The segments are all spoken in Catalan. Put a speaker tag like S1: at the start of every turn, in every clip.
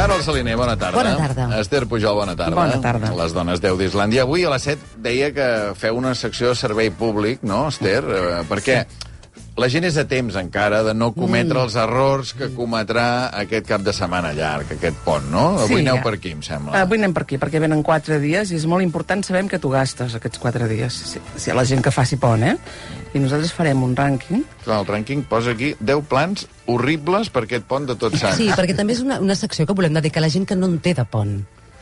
S1: Carol Saliner, bona tarda.
S2: Bona tarda.
S1: Esther Pujol, bona tarda.
S3: Bona tarda.
S1: Les dones 10 d'Islàndia. Avui a les 7 deia que feu una secció de servei públic, no, Esther? Eh, perquè la gent és a temps encara de no cometre mm. els errors que cometrà aquest cap de setmana llarg, aquest pont, no? Avui
S3: Sí,
S1: aneu
S3: ja.
S1: per aquí, em sembla.
S3: Avui anem per aquí, perquè venen quatre dies i és molt important saber que tu gastes aquests quatre dies. Si, si la gent que faci pont, eh? I nosaltres farem un rànquing.
S1: Clar, el rànquing posa aquí 10 plans horribles per aquest pont de tots sants.
S2: Sí, perquè també és una, una secció que volem dedicar a la gent que no en té de pont.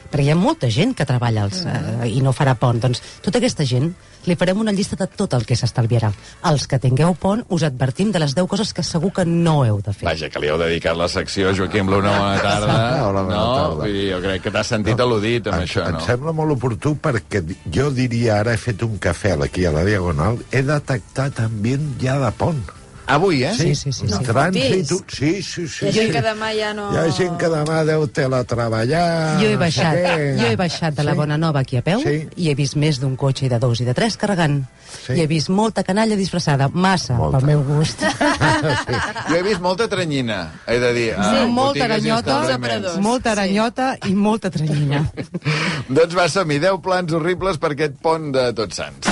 S2: Perquè hi ha molta gent que treballa els, eh, i no farà pont. Doncs tota aquesta gent li farem una llista de tot el que s'estalviarà. Els que tingueu pont, us advertim de les 10 coses que segur que no heu de fer.
S1: Vaja, que li heu dedicat la secció, Joaquim Luna, bona tarda.
S4: Hola, bona
S1: no,
S4: tarda.
S1: Vull dir, jo crec que t'has sentit al·ludit amb
S4: em,
S1: això,
S4: em
S1: no?
S4: sembla molt oportú perquè jo diria, ara he fet un cafè aquí a la Diagonal, he detectat ambient ja de pont.
S1: Avui, eh?
S2: Sí, sí, sí.
S4: Un
S2: sí.
S4: trànsit... Sí, sí, sí.
S5: Hi ha
S4: sí.
S5: gent que demà ja no...
S4: Hi ha gent que demà deu teletreballar...
S2: Jo he
S4: no
S2: baixat,
S4: què.
S2: jo he baixat de la
S4: Sí.
S2: Bona Nova aquí a peu
S4: Sí.
S2: i he vist més d'un cotxe i de dos i de tres carregant.
S4: Sí.
S2: I he vist molta canalla disfressada, massa,
S4: Molta.
S2: pel meu gust.
S1: Jo he vist molta tranyina, he de dir. a
S2: Sí, molta aranyota, molta aranyota i molta tranyina.
S1: Doncs va, som-hi, 10 plans horribles per aquest pont de Tots Sants.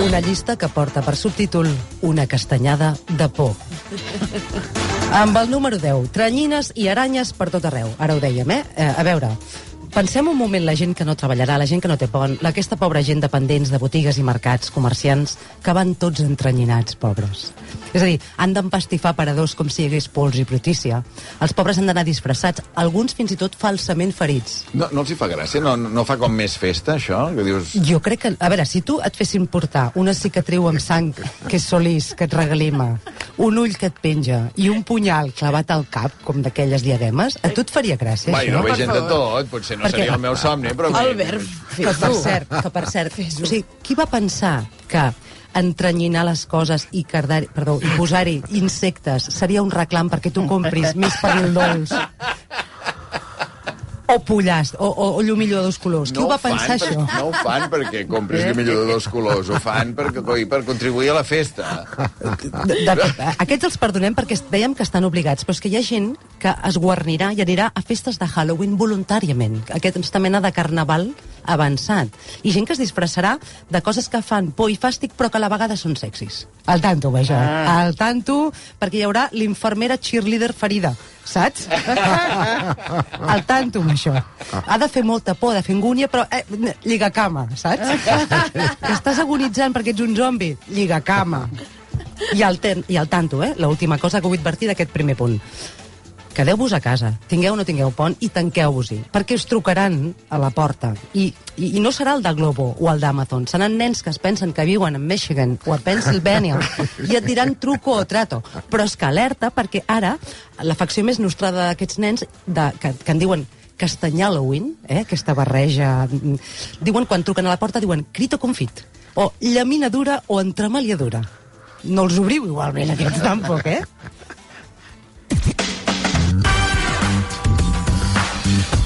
S2: Una llista que porta per subtítol Una castanyada de por. Amb el número 10, tranyines i aranyes per tot arreu. Ara ho dèiem, eh? eh a veure, pensem un moment la gent que no treballarà, la gent que no té pont, la- aquesta pobra gent dependents de botigues i mercats, comerciants, que van tots entrenyinats, pobres. És a dir, han d'empastifar paradors com si hi hagués pols i brutícia. Els pobres han d'anar disfressats, alguns fins i tot falsament ferits.
S1: No, no els hi fa gràcia? No, no fa com més festa, això? Que dius...
S2: Jo crec que... A veure, si tu et fessin portar una cicatriu amb sang que és solís, que et regalima, un ull que et penja i un punyal clavat al cap, com d'aquelles diademes, a tu et faria gràcia,
S1: Va, i no
S2: això?
S1: ve
S5: per
S1: gent de tot, potser no
S2: Perquè-
S1: seria el meu somni, però...
S5: Albert,
S2: Que per cert, que per cert, o sigui, qui va pensar que entranyinar les coses i, cardar, perdó, i posar-hi insectes seria un reclam perquè tu compris més pernil dolç o pollast, o, o, o llumilló de dos colors. Qui ho va
S1: fan
S2: pensar,
S1: per-
S2: això?
S1: No ho fan perquè compris el millor de dos colors, ho fan per, per contribuir a la festa.
S2: De, de, aquests els perdonem perquè dèiem que estan obligats, però és que hi ha gent que es guarnirà i anirà a festes de Halloween voluntàriament. Aquesta mena de carnaval avançat. I gent que es disfressarà de coses que fan por i fàstic però que a la vegada són sexis. Al tanto, això. Ah. Al tanto, perquè hi haurà l'infermera cheerleader ferida, saps? Al tanto amb això. Ha de fer molta por, de fer angúnia, però eh, lligacama, saps? que estàs agonitzant perquè ets un zombi, lligacama. I al, ten, I al tanto, eh? L'última cosa que vull advertir d'aquest primer punt. Quedeu-vos a casa, tingueu o no tingueu pont, i tanqueu-vos-hi, perquè us trucaran a la porta. I, i, I no serà el de Globo o el d'Amazon, seran nens que es pensen que viuen a Michigan o a Pennsylvania i et diran truco o trato. Però és que alerta, perquè ara la facció més nostrada d'aquests nens, de, que, que en diuen castanyalloween, eh, aquesta barreja... Diuen, quan truquen a la porta, diuen crito confit, o llamina dura o entremaliadura. No els obriu igualment, aquests tampoc, eh?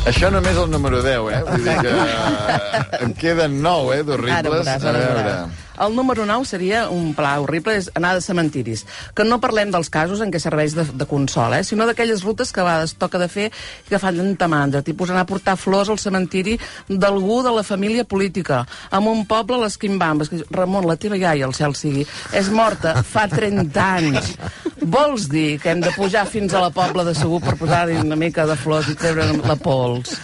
S1: Això només el número 10, eh? Vull dir que en queden 9, eh, d'horribles. A veure...
S3: El número 9 seria un pla horrible, és anar de cementiris. Que no parlem dels casos en què serveix de, de consol, eh? sinó d'aquelles rutes que a vegades toca de fer i que fan tanta mandra, tipus anar a portar flors al cementiri d'algú de la família política, amb un poble a les quimbambes. Que, Ramon, la teva iaia, el cel sigui, és morta fa 30 anys. Vols dir que hem de pujar fins a la pobla de segur per posar-hi una mica de flors i treure la pols?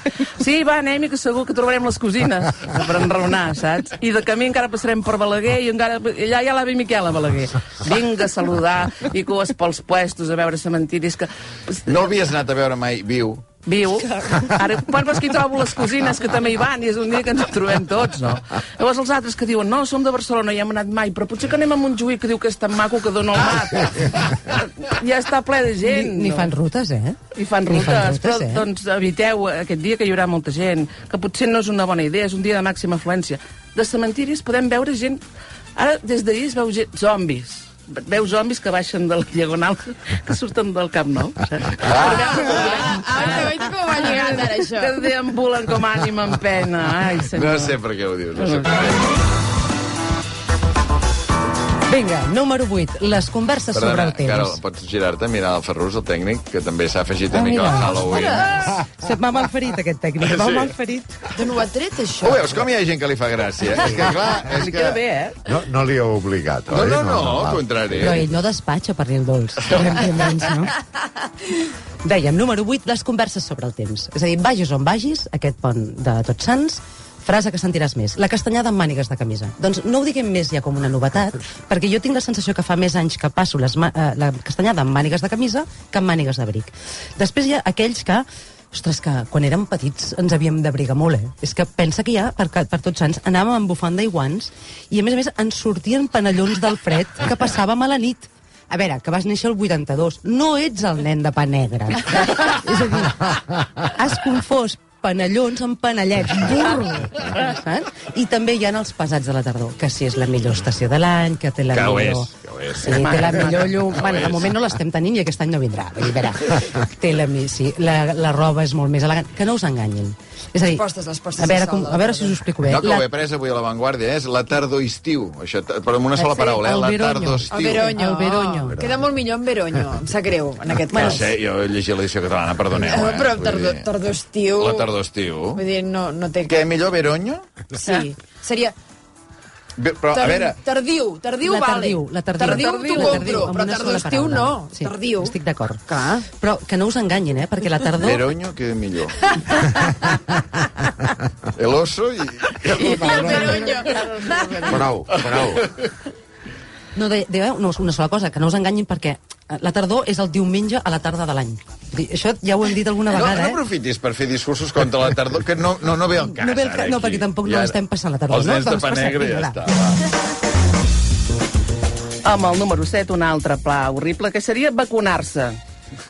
S3: Sí, va, anem que segur que trobarem les cosines per enraonar, saps? I de camí encara passarem per Balaguer i encara, allà hi ha l'avi Miquel a Balaguer. Vinga a saludar i cues pels puestos a veure cementiris que...
S1: No havies anat a veure mai viu?
S3: Viu. Ara, quan vas que hi trobo les cosines que també hi van i és un dia que ens en trobem tots, no? Llavors els altres que diuen, no, som de Barcelona, ja hem anat mai, però potser que anem a Montjuïc, que diu que és tan maco que dona el mar. Ja està ple de gent.
S2: Ni, ni
S3: no?
S2: fan rutes, eh?
S3: I fan
S2: Ni
S3: rutes,
S2: fan rutes,
S3: però
S2: eh?
S3: doncs eviteu aquest dia que hi haurà molta gent, que potser no és una bona idea, és un dia de màxima afluència. De cementiris podem veure gent... Ara, des d'ahir es veu gent, zombis. Veu zombis que baixen de la diagonal, que surten del Camp Nou.
S5: Ah, ah, veig com ha llegat ara això.
S3: Que deambulen com ànima en pena. Ai, senyor.
S1: No sé per què ho dius, no sé per què.
S2: Vinga, número 8. Les converses sobre
S1: Perdona,
S2: el temps.
S1: Carol, pots girar-te, mirar el Ferrus, el tècnic, que també s'ha afegit
S2: Ah,
S1: una mica al Halloween.
S2: Se m'ha malferit, aquest tècnic. M'ha
S1: Sí.
S2: malferit.
S5: D'on ho ha tret, això?
S1: Ho veus, com hi ha gent que li fa gràcia? És que, clar, és
S3: Li
S1: que...
S3: queda bé, eh?
S4: No, no li heu obligat,
S1: No,
S4: oi?
S1: no, no, al contrari.
S2: Però ell no despatxa per dir dolç. per entendre'ns, no? Dèiem, número 8, les converses sobre el temps. És a dir, vagis on vagis, aquest pont de Tots Sants, frase que sentiràs més. La castanyada amb mànigues de camisa. Doncs no ho diguem més ja com una novetat, perquè jo tinc la sensació que fa més anys que passo les, eh, la castanyada amb mànigues de camisa que amb mànigues d'abric. Després hi ha aquells que Ostres, que quan érem petits ens havíem d'abrigar molt, eh? És que pensa que ja, per, per tots sants, anàvem amb bufanda i guants i, a més a més, ens sortien panellons del fred que passàvem a la nit. A veure, que vas néixer el 82. No ets el nen de pa negre. És a dir, has confós panellons amb panellets. Burro! Saps? I també hi ha els pesats de la tardor, que si és la millor estació de l'any, que té la
S1: Que ho
S2: millor...
S1: és, que ho és.
S2: Sí, té la millor llum...
S1: Que ho
S2: Bueno, de moment no l'estem tenint i aquest any no vindrà. Vull dir, a veure, té la, mi- sí, la, la roba és molt més elegant. Que no us enganyin. És a dir,
S5: Les postes, les postes
S2: a veure, com, a veure si us ho explico bé.
S1: No, que ho
S2: La-
S1: he pres avui a l'avantguàrdia, és la tardor-estiu. Això, però amb una sola
S2: Sí,
S1: paraula, eh?
S2: el
S1: La
S2: veronyo.
S1: tardor-estiu.
S5: El Veronyo.
S2: El Veronyo.
S5: Oh, queda molt millor en Veronyo. Em sap greu, en aquest
S1: No
S5: cas.
S1: sé, jo he llegit l'edició catalana, perdoneu,
S5: Eh,
S1: eh?
S5: però
S1: Vull
S5: tardor,
S1: La tardor-estiu.
S5: Vull dir, no, no té...
S1: Què, millor Veronyo?
S5: Sí. Seria
S1: Bé, Però, a veure,
S5: tardiu. Tardiu,
S2: la
S5: vale.
S2: tardiu, la tardiu.
S5: Tardiu t'ho
S2: tardiu,
S5: compro, però
S2: una
S5: tardor
S2: sola
S5: estiu no.
S2: Sí,
S5: Tardiu.
S2: Estic d'acord.
S5: Clar.
S2: Però que no us enganyin, eh? Perquè la tardor...
S1: Veronyo queda millor. El oso i...
S5: I el Veronyo.
S4: Prou, prou.
S2: No, de, de, no, una sola cosa, que no us enganyin perquè la tardor és el diumenge a la tarda de l'any. Vull dir, Això ja ho hem dit alguna
S1: No,
S2: vegada,
S1: no
S2: eh?
S1: aprofitis per fer discursos contra la tardor, que no, no, no ve al cas.
S2: No ve
S1: ara,
S2: ca- no, perquè tampoc no
S1: I ara,
S2: l'estem passant la tardor,
S1: Els
S2: no?
S1: nens de
S2: Doncs
S1: pa
S2: passem,
S1: negre i ja està.
S2: Va.
S3: Amb el número 7, un altre pla horrible, que seria vacunar-se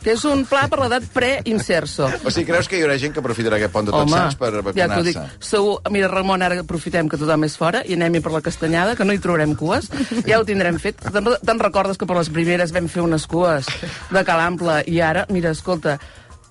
S3: que és un pla per l'edat pre-inserso.
S1: O sigui, creus que hi haurà gent que aprofitarà aquest pont de tots sants per
S3: ja t'ho dic.
S1: vacunar-se?
S3: Segur, mira, Ramon, ara aprofitem que tothom és fora i anem-hi per la castanyada, que no hi trobarem cues. Ja ho tindrem fet. Te'n te'n recordes que per les primeres vam fer unes cues de calample i ara, mira, escolta,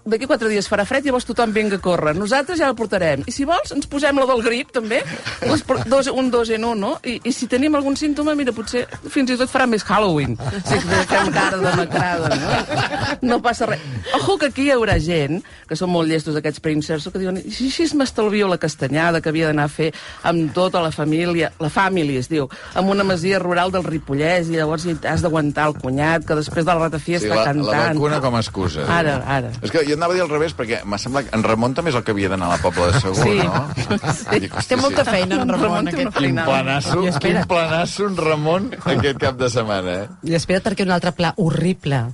S3: d'aquí quatre dies farà fred i llavors tothom vinga a córrer. Nosaltres ja la portarem. I si vols, ens posem la del grip, també. Les, dos, un dos en un, no? I, I si tenim algun símptoma, mira, potser fins i tot farà més Halloween. Si fem cara de macrada, no? No passa res. Ojo que aquí hi haurà gent, que són molt llestos aquests preinserso, que diuen, "I si així m'estalvio la castanyada que havia d'anar a fer amb tota la família, la família es diu, amb una masia rural del Ripollès, i llavors has d'aguantar el cunyat, que després de la ratafia
S1: Sí,
S3: està
S1: la,
S3: cantant.
S1: la vacuna com a excusa.
S3: Ara, ara.
S1: És que jo anava a dir al revés, perquè m'ha semblat que en Ramon també és el que havia d'anar a la Pobla de Segur,
S3: Sí.
S1: no?
S3: Sí.
S1: Dic,
S5: Té molta feina, en Ramon,
S3: una
S5: aquest.
S1: Quin planasso, quin planasso en Ramon aquest cap de setmana, eh?
S2: I espera't perquè un altre pla horrible.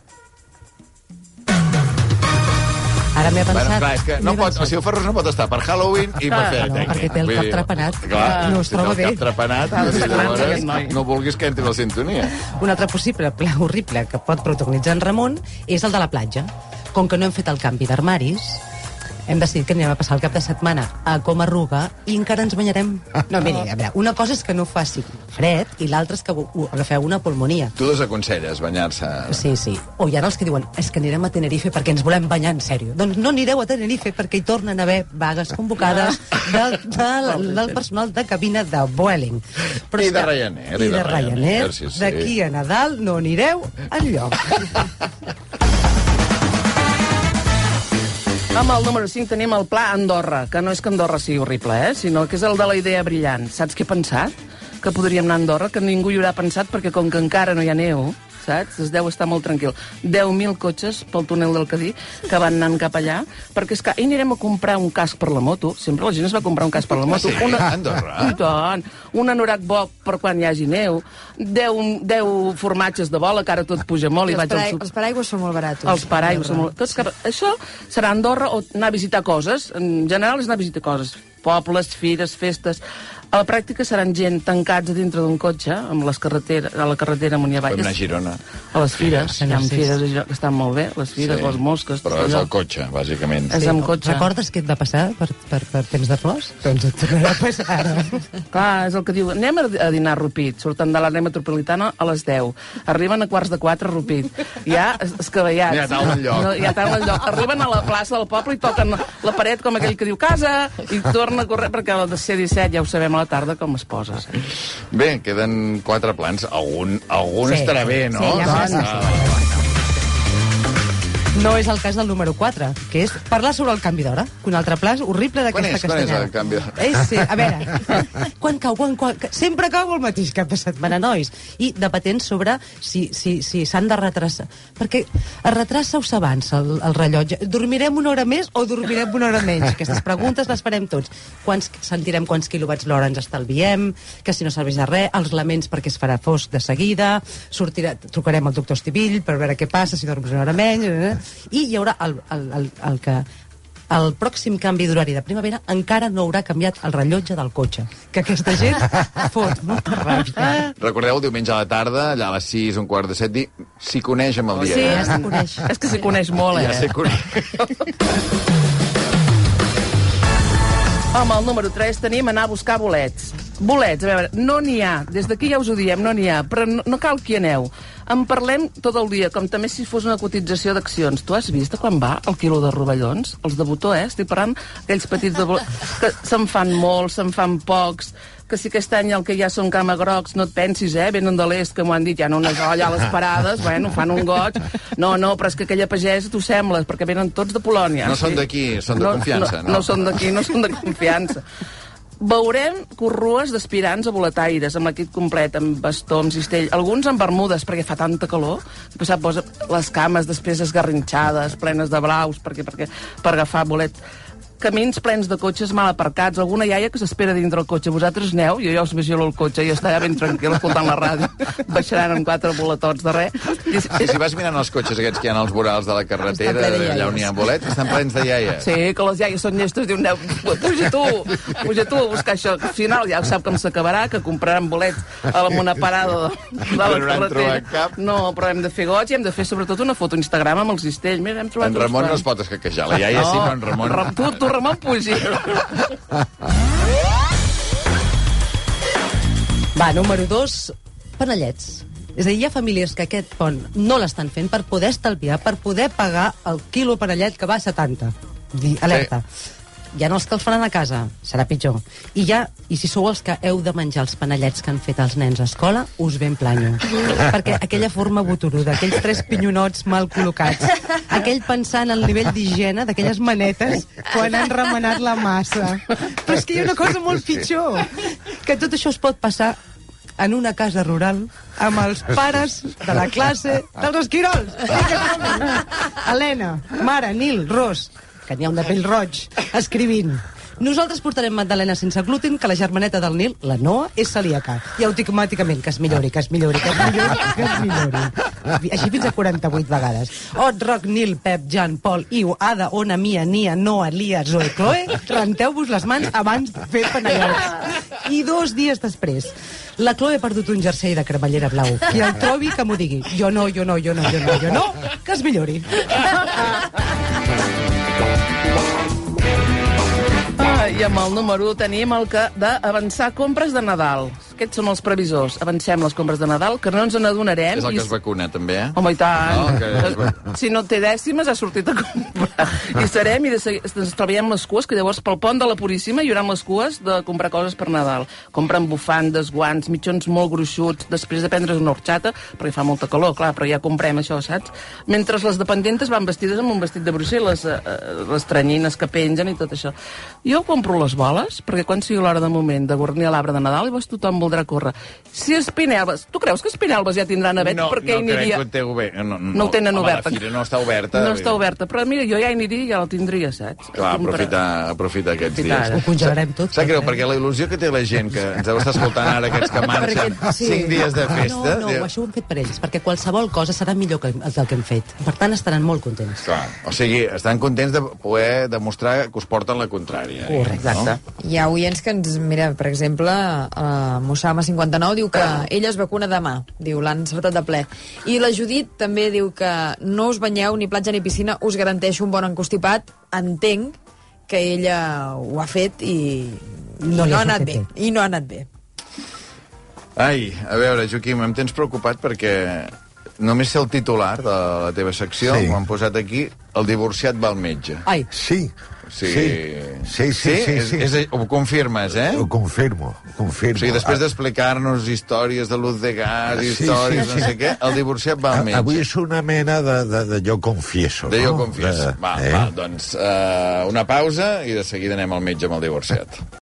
S2: Ara m'he pensat...
S1: Bueno, clar, és que no pot,
S2: pensat.
S1: o sigui, el Ferrus no pot estar per Halloween i per
S3: Ah,
S1: fer
S2: no, perquè té el cap trepanat.
S1: Clar,
S2: No es
S1: si té
S2: troba
S1: el
S2: bé.
S1: cap trepanat,
S3: Està
S1: doncs,
S3: trepanat,
S1: llavors, no vulguis que entri la sintonia.
S2: Un altre possible pla horrible que pot protagonitzar en Ramon és el de la platja. Com que no hem fet el canvi d'armaris, hem decidit que anirem a passar el cap de setmana a Com Arruga i encara ens banyarem. No, miri, a veure, una cosa és que no faci fred i l'altra és que agafeu una pulmonia.
S1: Tu desaconselles banyar-se.
S2: Sí, sí. O hi ha els que diuen és que anirem a Tenerife perquè ens volem banyar en sèrio. Doncs no anireu a Tenerife perquè hi tornen a haver vagues convocades del, del, del personal de cabina de Vueling.
S1: I
S2: és
S1: de
S2: que-
S1: Ryanair,
S2: I de Ryanair.
S1: sí, sí.
S2: D'aquí a Nadal no anireu enlloc.
S3: Amb el número 5 tenim el Pla Andorra, que no és que Andorra sigui horrible, eh? sinó que és el de la idea brillant. Saps què he pensat? Que podríem anar a Andorra, que ningú hi haurà pensat perquè com que encara no hi ha neu, saps? Es deu estar molt tranquil. 10.000 cotxes pel túnel del Cadí que van anant cap allà, perquè és que ahir anirem a comprar un casc per la moto. Sempre la gent es va comprar un casc per la moto.
S1: Sí? A Andorra?
S3: I tant. Un anorac bo per quan hi hagi neu. 10, 10 formatges de bola, que ara tot puja molt. I
S5: Els,
S3: vaig al
S5: els paraigües són molt barats.
S3: els paraigües. Són molt... Tots cap... Això serà Andorra o anar a visitar coses. En general és anar a visitar coses. Pobles, fires, festes... A la pràctica seran gent tancats a dintre d'un cotxe amb les carreteres, a la carretera amunt i avall.
S1: Podem anar a Girona.
S3: A les fires.
S2: Sí,
S3: Hi ha
S2: sí.
S3: fires a Girona que estan molt bé. Les fires, les mosques...
S1: Però és el cotxe, bàsicament.
S3: És amb cotxe.
S2: Recordes què et va passar per, per, per temps de flors? Doncs et tornarà a passar ara.
S3: Clar, és el que diu. Anem a a dinar a Rupit. Surten de l'àrea metropolitana a les 10. Arriben a quarts de 4 a Rupit. Ja es- escabellats.
S1: Ja taula al lloc.
S3: No, ja taula al lloc. Arriben a la plaça del poble i toquen la paret com aquell que diu casa i torna a córrer perquè la de C-17 ja ho sabem a la tarda com es posa. Sí.
S1: Bé, queden quatre plans. Algun, algun
S2: Sí.
S1: estarà bé, no?
S2: Sí, ja
S1: ah,
S2: No és el cas del número 4, que és parlar sobre el canvi d'hora. Que un altre pla és horrible
S1: Quan
S2: d'aquesta
S1: és? Quan és
S2: castanyada.
S1: el canvi d'hora?
S2: Eh, sí, a veure, quan cau, quan, quan, sempre cau el mateix cap de setmana, nois. I debatent sobre si si si s'han de retrasar. Perquè es retrassa o s'avança el, el rellotge? Dormirem una hora més o dormirem una hora menys? Aquestes preguntes les farem tots. Quants, sentirem quants quilowatts l'hora ens estalviem, que si no serveix de res, els laments perquè es farà fosc de seguida, sortirà, trucarem al doctor Estivill per veure què passa, si dorms una hora menys... Eh? I hi haurà el, el, el, el que el pròxim canvi d'horari de primavera encara no haurà canviat el rellotge del cotxe. Que aquesta gent fot molta ràbia.
S1: Recordeu, diumenge a la tarda, allà a les 6, un quart de 7, dir s'hi coneix amb el dia.
S3: Sí,
S1: eh?
S2: Ja se coneix.
S3: És que s'hi coneix molt, eh?
S1: Ja s'hi coneix.
S3: Home, el número 3 tenim anar a buscar bolets. Bolets, a veure, no n'hi ha. Des d'aquí ja us ho diem, no n'hi ha. Però no, no cal que hi aneu. En parlem tot el dia, com també si fos una cotització d'accions. Tu has vist quan va el quilo de rovellons? Els de botó, eh? Estic parlant aquells petits de que se'n fan molts, se'n fan pocs, que si aquest any el que ja són camagrocs, no et pensis, eh? Venen de l'est, que m'ho han dit, ja no unes olla a les parades, bueno, fan un goig. No, no, però és que aquella pagesa t'ho sembles, perquè venen tots de Polònia.
S1: No són d'aquí, són de confiança, no?
S3: No, no són d'aquí, no són de confiança. Veurem corrues d'aspirants a boletaires, amb l'equip complet, amb bastó, amb cistell, alguns amb bermudes, perquè fa tanta calor, sap, posa les cames després esgarrinxades, plenes de blaus, perquè, perquè, per agafar bolet camins plens de cotxes mal aparcats, alguna iaia que s'espera dintre el cotxe. Vosaltres aneu, jo ja us vigilo el cotxe i està ja ben tranquil escoltant la ràdio. Baixaran amb quatre boletots de res. I,
S1: I si vas mirant els cotxes aquests que hi ha als vorals de la carretera,
S5: de
S1: allà on hi ha bolets, estan plens de iaies.
S3: Sí, que les iaies són llestes, diuen, "Aneu, puja tu, puja tu a buscar això. Al final ja sap com s'acabarà, que compraran bolets amb una parada de, la
S1: no
S3: carretera. No, però hem de fer goig i hem de fer sobretot una foto a Instagram amb el cistell. Mira, hem trobat
S1: En Ramon no es pot escaquejar. La iaia sí, però en Ramon...
S3: Ra- Tu, tu, Ramon, pugi.
S2: Va, número 2, panellets. És a dir, hi ha famílies que aquest pont no l'estan fent per poder estalviar, per poder pagar el quilo panellet que va a 70. Dir, alerta. Sí. Hi ha els que els faran a casa, serà pitjor. I ja, i si sou els que heu de menjar els panellets que han fet els nens a escola, us ben planyo. Perquè aquella forma boturuda, aquells tres pinyonots mal col·locats, aquell pensant en el nivell d'higiene d'aquelles manetes quan han remenat la massa. Però és que hi ha una cosa molt pitjor, que tot això es pot passar en una casa rural amb els pares de la classe dels esquirols. Helena, Mare, Nil, Ros, que n'hi ha un de pell roig, escrivint. Nosaltres portarem magdalena sense gluten, que la germaneta del Nil, la Noa, és celíaca. I automàticament, que es millori, que es millori, que es millori, que es millori. Així fins a 48 vegades. Ot, Roc, Nil, Pep, Jan, Pol, Iu, Ada, Ona, Mia, Nia, Noa, Lia, Zoe, Chloe, renteu-vos les mans abans de fer panellots. I dos dies després, la Chloe ha perdut un jersei de cremallera blau. Qui el trobi, que m'ho digui. Jo no, jo no, jo no, jo no, jo no, que es millori.
S3: I amb el número 1 tenim el que d'avançar compres de Nadal. Aquests són els previsors. Avancem les compres de Nadal, que no ens n'adonarem.
S1: És el
S3: i
S1: que es vacuna, també, eh?
S3: Home, i tant.
S1: No, que
S3: Si no té dècimes, ha sortit a comprar. I serem i de seguir, ens treballem les cues, que llavors pel pont de la Puríssima hi haurà les cues de comprar coses per Nadal. Compren bufandes, guants, mitjons molt gruixuts, després de prendre's una horxata, perquè fa molta calor, clar, però ja comprem això, saps? Mentre les dependentes van vestides amb un vestit de Brussel·les, eh, eh, les tranyines que pengen i tot això. Jo compro les boles, perquè quan sigui l'hora de moment de guarnir l'arbre de Nadal, llavors tothom voldrà córrer. Si Espinelves... Tu creus que Espinelves ja tindrà navet?
S1: no,
S3: perquè
S1: no
S3: hi aniria...
S1: crec que ho té obert. No, no,
S3: No ho tenen
S1: Home,
S3: oberta.
S1: La fira no està oberta.
S3: No està oberta, però mira, jo ja hi aniria i ja la tindria, saps?
S1: Clar,
S3: A comprar.
S1: aprofitar, aprofitar aquests
S3: Aprofitar
S1: dies.
S3: ara.
S2: Ho congelarem tot.
S1: Sap greu, perquè la il·lusió que té la gent que ens deu estar escoltant ara, aquests que marxen
S2: Sí.
S1: cinc dies de festa...
S2: No, no, això ho hem fet per ells, perquè qualsevol cosa serà millor que el que hem fet. Per tant, estaran molt contents.
S1: Clar, o sigui, estan contents de poder demostrar que us porten la contrària.
S2: Correcte.
S3: Exacte.
S5: Hi ha oients que ens... Mira, per exemple, uh, Mossama59 diu que ella es vacuna demà. Diu, l'han encertat de ple. I la Judit també diu que no us banyeu ni platja ni piscina, us garanteixo un bon encostipat. Entenc que ella ho ha fet i
S2: No
S5: no,
S2: ha
S5: anat bé.
S2: bé.
S5: I no ha anat bé.
S1: Ai, a veure, Joaquim, em tens preocupat perquè només sé el titular de la teva secció,
S4: Sí.
S1: ho han posat aquí, el divorciat va al metge.
S2: Ai,
S4: Sí,
S1: Sí,
S4: Sí, sí, sí, sí,
S1: És,
S4: sí.
S1: és, ho confirmes, eh?
S4: Ho confirmo, ho
S1: O
S4: confirmo.
S1: sigui, després d'explicar-nos històries de luz de gas,
S4: Sí,
S1: històries,
S4: sí,
S1: no
S4: sí.
S1: sé què, el divorciat va al metge.
S4: Avui és una mena de, de, de jo confieso,
S1: De
S4: no?
S1: jo confieso.
S4: De-
S1: Va,
S4: eh?
S1: va, doncs uh, una pausa i de seguida anem al metge amb el divorciat.